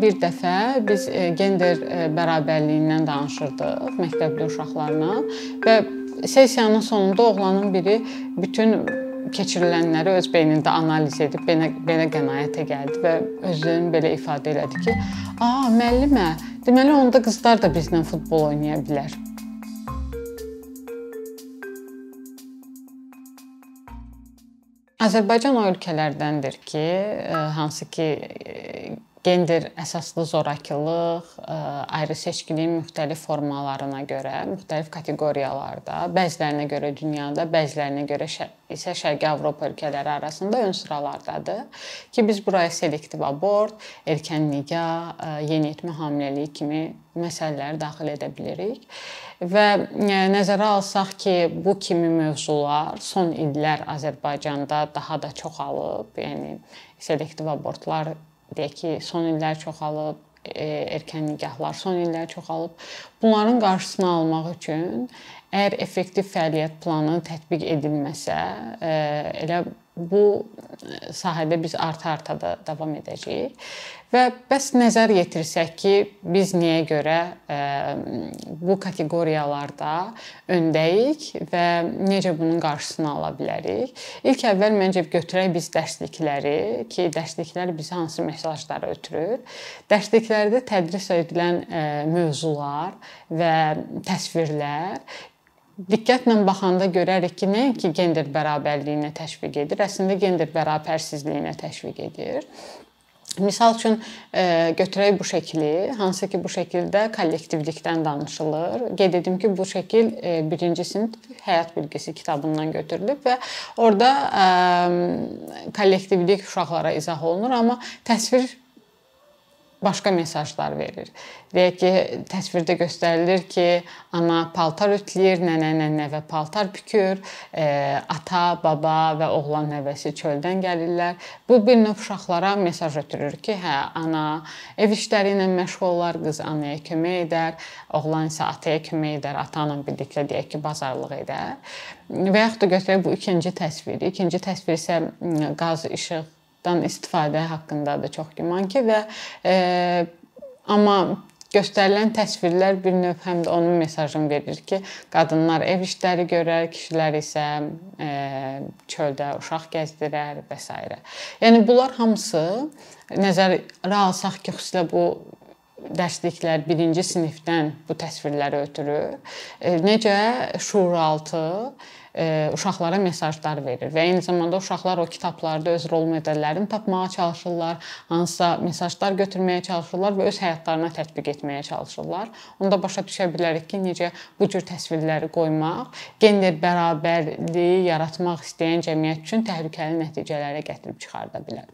bir dəfə biz gender bərabərliyindən danışırdıq məktəbli uşaqlarla və sessiyanın sonunda oğlanın biri bütün keçirilənləri öz beynində analiz edib belə belə qənaətə gəldi və özünü belə ifadə elədi ki, "A, müəllimə, deməli onda qızlar da bizlə futbol oynaya bilər." Azərbaycan o ölkələrdəndir ki, hansı ki gender əsaslı zorakılıq, ayrı seçkiliyin müxtəlif formalarına görə, müxtəlif kateqoriyalarda, bəzilərinə görə dünyada, bəzilərinə görə isə Şərqi Avropa ölkələri arasında ön sıralardadır ki, biz buraya selektiv abort, erkən nikah, yeniyetmə hamiləliyi kimi məsələləri daxil edə bilirik. Və nəzərə alsaq ki, bu kimi mövzular son illər Azərbaycanda daha da çoxalıb, yəni selektiv abortlar deyək ki, son illər çoxalıb, e, erkən nikahlar son illər çoxalıb. Bunların qarşısını almaq üçün əgər effektiv fəaliyyət planı tətbiq edilməsə, e, elə bu sahədə biz arta-arta da davam edəcəyik. Və bəs nəzər yetirsək ki, biz niyə görə bu kateqoriyalarda öndəyik və necə bunun qarşısını ala bilərik? İlk əvvəl məncə götürək biz dərslikləri ki, dərsliklər bizə hansı mesajları ötürür? Dərsliklərdə tədris edilən mövzular və təsvirlər diqqətlə baxanda görərik ki, nəinki gender bərabərliyinə təşviq edir, əslində gender bərabərsizliyinə təşviq edir. Misal üçün götürək bu şəkli, hansı ki bu şəkildə kollektivlikdən danışılır. Qeyd edim ki, bu şəkil 1-ci sinif həyat bilgisi kitabından götürülüb və orada kollektivlik uşaqlara izah olunur, amma təsvir başqa mesajlar verir. Deyək ki, təsvirdə göstərilir ki, ana paltar ütüləyir, nənə nəvə paltar bükür, e, ata, baba və oğlan nəvəsi çöldən gəlirlər. Bu bir növ uşaqlara mesaj ötürür ki, hə, ana ev işləri ilə məşğul olar, qız anaya kömək edər, oğlan isə ataya kömək edər, ata ilə birlikdə deyək ki, bazarlıq edər. Və yaxud da götürək bu ikinci təsvir. İkinci təsvir isə qaz, işıq dan istifadə haqqındadır çox güman ki və e, amma göstərilən təsvirlər bir növ həm də onun mesajını verir ki, qadınlar ev işləri görər, kişilər isə e, çöldə uşaq gəzdirər və s. Yəni bunlar hamısı nəzərə alsaq ki, xüsusilə bu dərsliklər 1-ci sinifdən bu təsvirləri ötürür. E, necə şuuraltı uşaqlara mesajlar verir və eyni zamanda uşaqlar o kitablarda öz rol modellərini tapmağa çalışırlar, hansısa mesajlar götürməyə çalışırlar və öz həyatlarına tətbiq etməyə çalışırlar. Onda başa düşə bilərik ki, necə bu cür təsvirləri qoymaq gender bərabərliyi yaratmaq istəyən cəmiyyət üçün təhlükəli nəticələrə gətirib çıxarda bilər.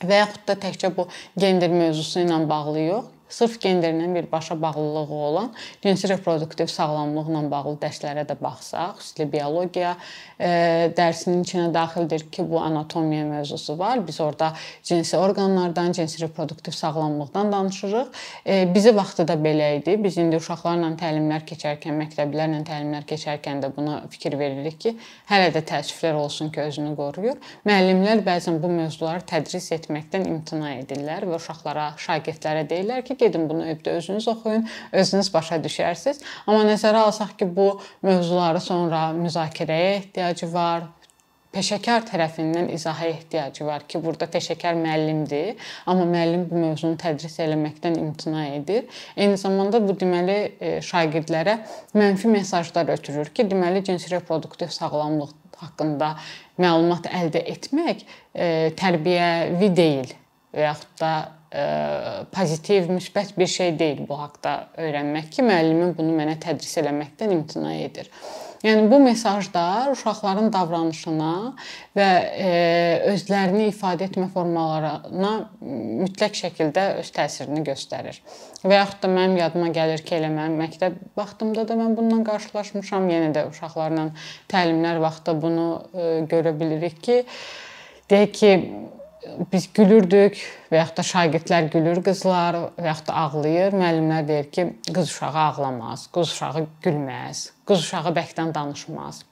Və yaxud da təkcə bu gender mövzusu ilə bağlı yox, sırf genderlə birbaşa bağlılığı olan cinsi reproduktiv sağlamlıqla bağlı dərslərə də baxsaq, xüsusilə biologiya e, dərsinin içinə daxildir ki, bu anatomiya mövzusu var. Biz orada cinsi orqanlardan, cinsi reproduktiv sağlamlıqdan danışırıq. E, bizi vaxtıda belə idi. Biz indi uşaqlarla təlimlər keçərkən, məktəblərlə təlimlər keçərkən də buna fikir veririk ki, hələ də təəssüflər olsun ki, özünü qoruyur. Müəllimlər bəzən bu mövzuları tədris etməkdən imtina edirlər və uşaqlara, şagirdlərə deyirlər ki, gedin bunu evdə özünüz oxuyun, özünüz başa düşərsiniz. Amma nəzərə alsaq ki, bu mövzuları sonra müzakirəyə ehtiyacı var, peşəkar tərəfindən izaha ehtiyacı var ki, burada peşəkar müəllimdir, amma müəllim bu mövzunu tədris eləməkdən imtina edir. Eyni zamanda bu deməli e, şagirdlərə mənfi mesajlar ötürür ki, deməli cinsi reproduktiv sağlamlıq haqqında məlumat əldə etmək e, tərbiyəvi deyil və yaxud da pozitiv, müsbət bir şey deyil bu haqqda öyrənmək ki, müəllimim bunu mənə tədris eləməkdən imtina edir. Yəni bu mesajlar uşaqların davranışına və e, özlərini ifadə etmə formalarına mütləq şəkildə öz təsirini göstərir. Və yaxud da mənim yadıma gəlir ki, elə mənim məktəb vaxtımda da mən bununla qarşılaşmışam. Yenə də uşaqlarla təlimlər vaxtı bunu e, görə bilirik ki, deyək ki, biz gülürdük və yaxud da şagirdlər gülür, qızlar və yaxud da ağlayır. Müəllimlər deyir ki, qız uşağı ağlamaz, qız uşağı gülməz, qız uşağı bəkdən danışmaz.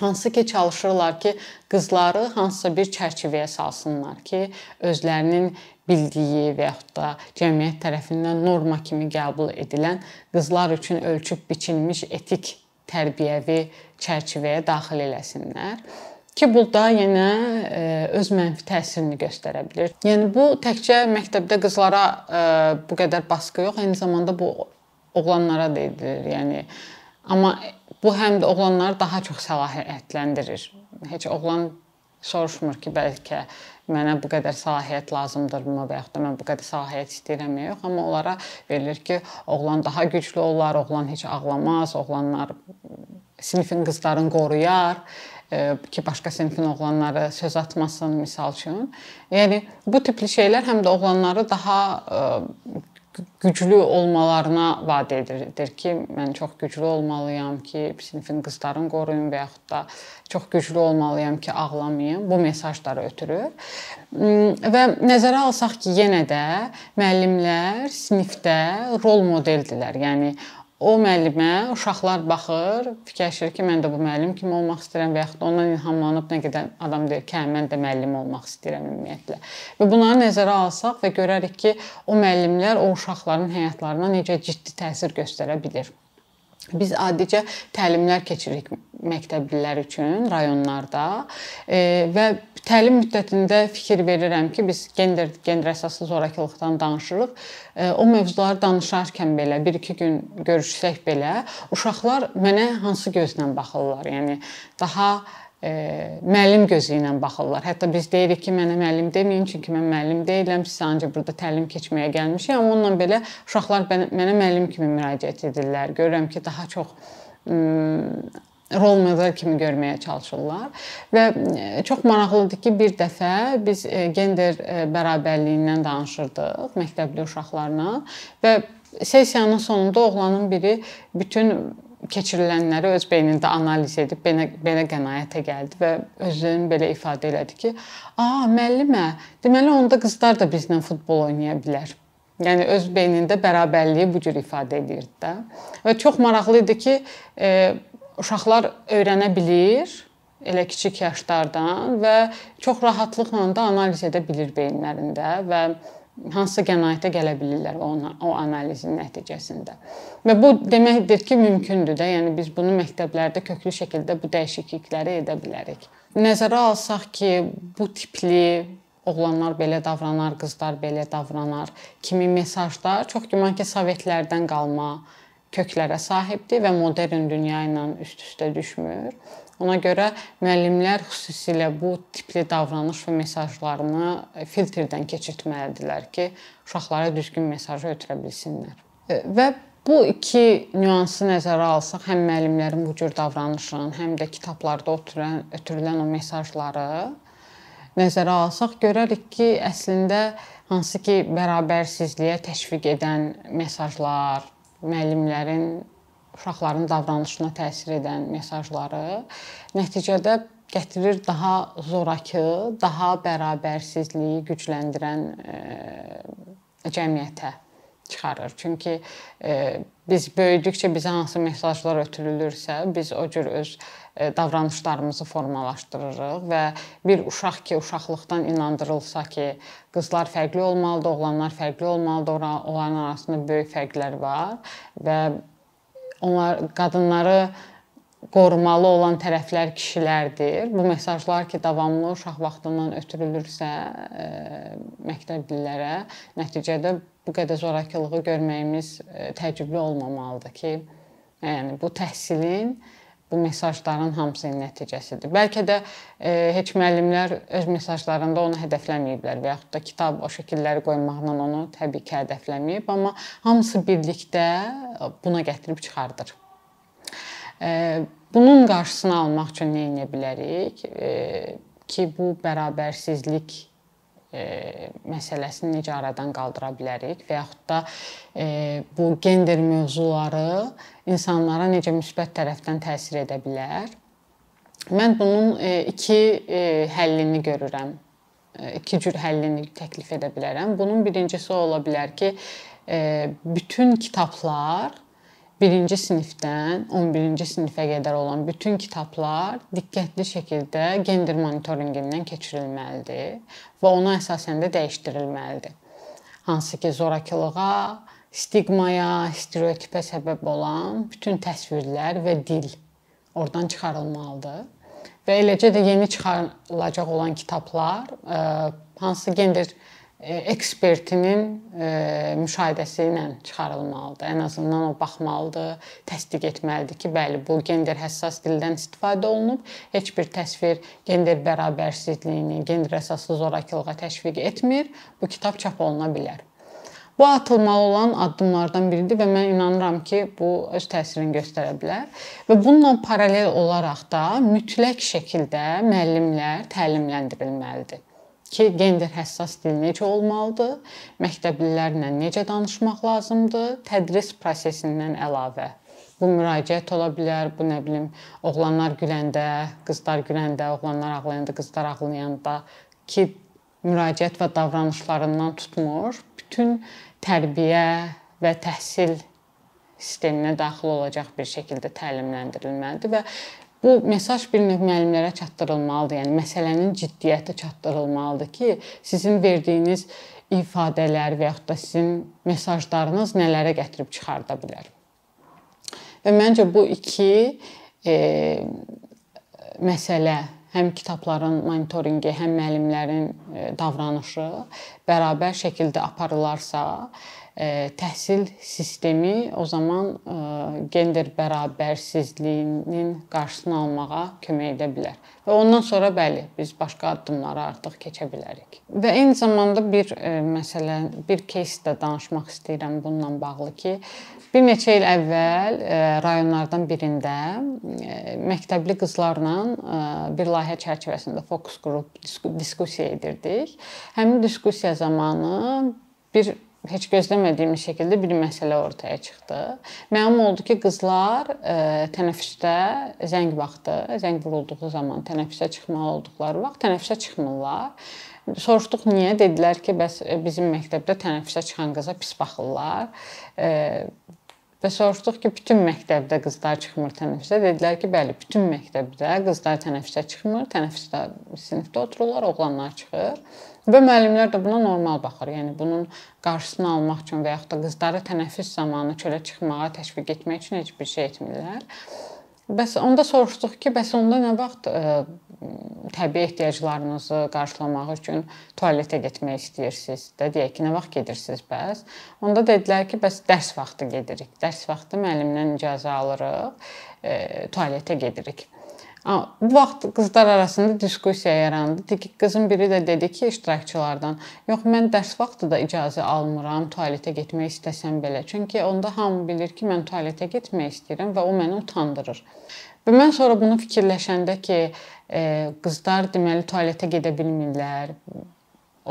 Hansı ki çalışırlar ki, qızları hansısa bir çərçivəyə salsınlar ki, özlərinin bildiyi və yaxud da cəmiyyət tərəfindən norma kimi qəbul edilən qızlar üçün ölçüb biçilmiş etik tərbiyəvi çərçivəyə daxil eləsinlər ki, bu da yenə e, öz mənfi təsirini göstərə bilər. Yəni bu təkcə məktəbdə qızlara e, bu qədər baskı yox, eyni zamanda bu oğlanlara da edilir. Yəni amma bu həm də oğlanları daha çox səlahiyyətləndirir. Heç oğlan soruşmur ki, bəlkə mənə bu qədər səlahiyyət lazımdırmı və yaxud da mən bu qədər səlahiyyət istəyirəm yox, amma onlara verilir ki, oğlan daha güclü olar, oğlan heç ağlamaz, oğlanlar sinifin qızlarını qoruyar ki, başqa sinifin oğlanları söz atmasın misal üçün. Yəni bu tipli şeylər həm də oğlanları daha güclü olmalarına vəd edir ki, mən çox güclü olmalıyam ki, sinifin qızlarını qoruyum və yaxud da çox güclü olmalıyam ki, ağlamayım. Bu mesajları ötürür. Və nəzərə alsaq ki, yenə də müəllimlər sinifdə rol modeldirlər. Yəni o müəllimə uşaqlar baxır, fikirləşir ki, mən də bu müəllim kimi olmaq istəyirəm və yaxud da ondan ilhamlanıb nə qədər adam deyir ki, hə, mən də müəllim olmaq istəyirəm ümumiyyətlə. Və bunları nəzərə alsaq və görərik ki, o müəllimlər o uşaqların həyatlarına necə ciddi təsir göstərə bilər. Biz adicə təlimlər keçiririk məktəblilər üçün rayonlarda e, və təlim müddətində fikir verirəm ki, biz gender gender əsaslı zorakılıqdan danışırıq. E, o mövzuları danışarkən belə 1-2 gün görüşsək belə uşaqlar mənə hansı gözlə baxırlar? Yəni daha müəllim gözü ilə baxırlar. Hətta biz deyirik ki, mənə müəllim deməyin, çünki mən müəllim deyiləm, siz ancaq burada təlim keçməyə gəlmişəm. Amma onunla belə uşaqlar mənə müəllim kimi müraciət edirlər. Görürəm ki, daha çox rol model kimi görməyə çalışırlar və çox maraqlıdır ki, bir dəfə biz gender bərabərliyindən danışırdıq məktəbli uşaqlarla və sessiyanın sonunda oğlanın biri bütün keçirilənləri öz beynində analiz edib belə belə qənaətə gəldi və özünü belə ifadə elədi ki, "A, müəllimə, deməli onda qızlar da bizlə futbol oynaya bilər." Yəni öz beynində bərabərliyi bu cür ifadə edirdi də. Və çox maraqlı idi ki, e, uşaqlar öyrənə bilir elə kiçik yaşlardan və çox rahatlıqla da analiz edə bilir beyinlərində və hansısa qənaətə gələ bilirlər o o analizin nəticəsində. Və bu deməkdir ki, mümkündür də. Yəni biz bunu məktəblərdə köklü şəkildə bu dəyişiklikləri edə bilərik. Nəzərə alsaq ki, bu tipli oğlanlar belə davranar, qızlar belə davranar kimi mesajlar çox güman ki, Sovetlərdən qalma köklərə sahibdir və modern dünya ilə üst-üstə düşmür. Ona görə müəllimlər xüsusilə bu tipli davranış və mesajlarını filtrdən keçirtməlidirlər ki, uşaqlara düzgün mesajı ötürə bilsinlər. E, və bu iki nüansı nəzərə alsaq, həm müəllimlərin bu cür davranışını, həm də kitablarda ötürülən ötürülən o mesajları nəzərə alsaq, görərik ki, əslində hansı ki, bərabərsizliyə təşviq edən mesajlar, müəllimlərin uşaqların davranışına təsir edən mesajları nəticədə gətirir daha zorakı, daha bərabərsizliyi gücləndirən cəmiyyətə çıxarır. Çünki biz böyüdükcə bizə hansı mesajlar ötürülürsə, biz o cür öz e, davranışlarımızı formalaşdırırıq və bir uşaq ki, uşaqlıqdan inandırılsa ki, qızlar fərqli olmalıdır, oğlanlar fərqli olmalıdır, onların arasında böyük fərqlər var və onlar qadınları qorumalı olan tərəflər kişilərdir. Bu mesajlar ki, davamlı uşaq vaxtından ötürülürsə e, məktəblilərə, nəticədə bu qədər zorakılığı görməyimiz e, təəccüblü olmamalıdır ki, yəni bu təhsilin bu mesajların hamısının nəticəsidir. Bəlkə də e, heç müəllimlər öz mesajlarında onu hədəfləməyiblər və yaxud da kitab o şəkilləri qoymaqla onu təbii ki, hədəfləməyib, amma hamısı birlikdə buna gətirib çıxardır. Bunun qarşısını almaq üçün nə edə bilərik? Ki, bu bərabərsizlik məsələsini necə aradan qaldıra bilərik və yaxud da bu gender mövzuları insanlara necə müsbət tərəfdən təsir edə bilər? Mən bunun iki həllini görürəm. İki cür həllini təklif edə bilərəm. Bunun birincisi ola bilər ki, bütün kitablar 1-ci sinifdən 11-ci sinifə qədər olan bütün kitablar diqqətli şəkildə gender monitorinqindən keçirilməlidir və ona əsasən də dəyişdirilməlidir. Hansı ki, zorakılığa, stigmaya, stereotipə səbəb olan bütün təsvirlər və dil oradan çıxarılmalıdır. Və eləcə də yeni çıxarılacaq olan kitablar hansı gender ekspertinin e, müşahidəsi ilə çıxarılmalıdır. Ən azından o baxmalıdır, təsdiq etməlidir ki, bəli, bu gender həssas dildən istifadə olunub. Heç bir təsvir gender bərabərsizliyini, gender əsaslı zorakılığa təşviq etmir. Bu kitab çap oluna bilər. Bu atılmalı olan addımlardan biridir və mən inanıram ki, bu öz təsirini göstərə bilər. Və bununla paralel olaraq da mütləq şəkildə müəllimlər təlimləndirilməlidir ki, gender həssas dil necə olmalıdır, məktəblilərlə necə danışmaq lazımdır, tədris prosesindən əlavə. Bu müraciət ola bilər, bu nə bilim, oğlanlar güləndə, qızlar güləndə, oğlanlar ağlayanda, qızlar ağlayanda ki, müraciət və davranışlarından tutmur, bütün tərbiyə və təhsil sisteminə daxil olacaq bir şəkildə təlimləndirilməlidir və Bu mesaj bir növ müəllimlərə çatdırılmalıdır. Yəni məsələnin ciddiyyəti çatdırılmalıdır ki, sizin verdiyiniz ifadələr və yaxud da sizin mesajlarınız nələrə gətirib çıxarda bilər. Və məncə bu iki e, məsələ həm kitabların monitorinqi, həm müəllimlərin e, davranışı bərabər şəkildə aparılarsa, təhsil sistemi o zaman gender bərabərsizliyinin qarşısını almağa kömək edə bilər. Və ondan sonra bəli, biz başqa addımlara artıq keçə bilərik. Və eyni zamanda bir məsələ, bir кейs də danışmaq istəyirəm bununla bağlı ki, bir neçə il əvvəl rayonlardan birində məktəbli qızlarla bir layihə çərçivəsində fokus qrup diskussiya edirdik. Həmin diskussiya zamanı bir heç gözləmədiyimiz şəkildə bir məsələ ortaya çıxdı. Məlum oldu ki, qızlar ə, e, tənəffüsdə zəng vaxtı, zəng vurulduğu zaman tənəffüsə çıxmalı olduqları vaxt tənəffüsə çıxmırlar. Soruşduq niyə? Dedilər ki, bəs e, bizim məktəbdə tənəffüsə çıxan qıza pis baxırlar. E, və soruşduq ki, bütün məktəbdə qızlar çıxmır tənəffüsə. Dedilər ki, bəli, bütün məktəbdə qızlar tənəffüsə çıxmır. Tənəffüsdə sinifdə otururlar, oğlanlar çıxır. Və müəllimlər də buna normal baxır. Yəni bunun qarşısını almaq üçün və yaxud da qızları tənəffüs zamanı çölə çıxmağa təşviq etmək üçün heç bir şey etmirlər. Bəs onda soruşduq ki, bəs onda nə vaxt təbii ehtiyaclarınızı qarşılamaq üçün tualetə getmək istəyirsiniz? Də deyək ki, nə vaxt gedirsiniz bəs? Onda dedilər ki, bəs dərs vaxtı gedirik. Dərs vaxtı müəllimdən icazə alırıq, e, tualetə gedirik. Bu vaxt qızlar arasında diskussiya yarandı. Qızın biri də dedi ki, iştirakçılardan, "Yox, mən dərs vaxtı da icazə almıram tualetə getmək istəsəm belə. Çünki onda hamı bilir ki, mən tualetə getmək istəyirəm və o məni utandırır." Və mən sonra bunu fikirləşəndə ki, e, qızlar deməli tualetə gedə bilmirlər.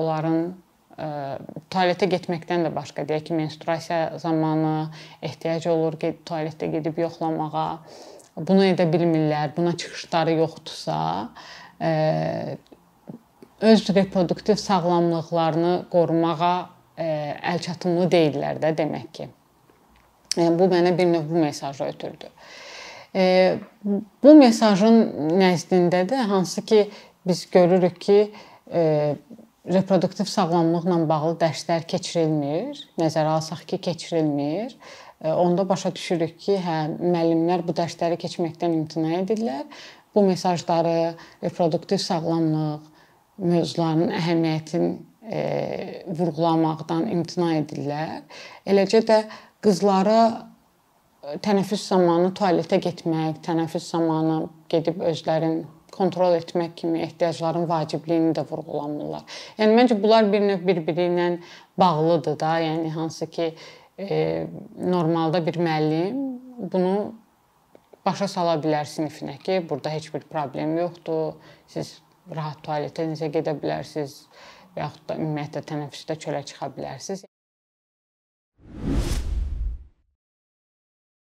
Onların e, tualetə getməkdən də başqa deyək ki, menstruasiya zamanı ehtiyac olur ki, tualetə gedib yoxlamağa bunu edə bilmirlər, buna çıxışları yoxdursa, e, öz reproduktiv sağlamlıqlarını qorumağa e, əlçatımlı deyillər də demək ki. Yəni bu mənə bir növ bu mesajı ötürdü. E, bu mesajın nəzdində də hansı ki biz görürük ki, reproduktiv sağlamlıqla bağlı dərslər keçirilmir, nəzərə alsaq ki, keçirilmir onda başa düşürük ki, hə, müəllimlər bu dərsləri keçməkdən imtina edirlər. Bu mesajları reproduktiv sağlamlıq mövzularının əhəmiyyətini e, vurğulamaqdan imtina edirlər. Eləcə də qızlara e, tənəffüs zamanı tualetə getmək, tənəffüs zamanı gedib özlərini kontrol etmək kimi ehtiyacların vacibliyini də vurğulamırlar. Yəni məncə bunlar bir növ bir-biri ilə bağlıdır da, yəni hansı ki e, normalda bir müəllim bunu başa sala bilər sinifinə ki, burada heç bir problem yoxdur. Siz rahat tualetə necə gedə bilərsiniz və yaxud da ümumiyyətlə tənəffüsdə çölə çıxa bilərsiniz.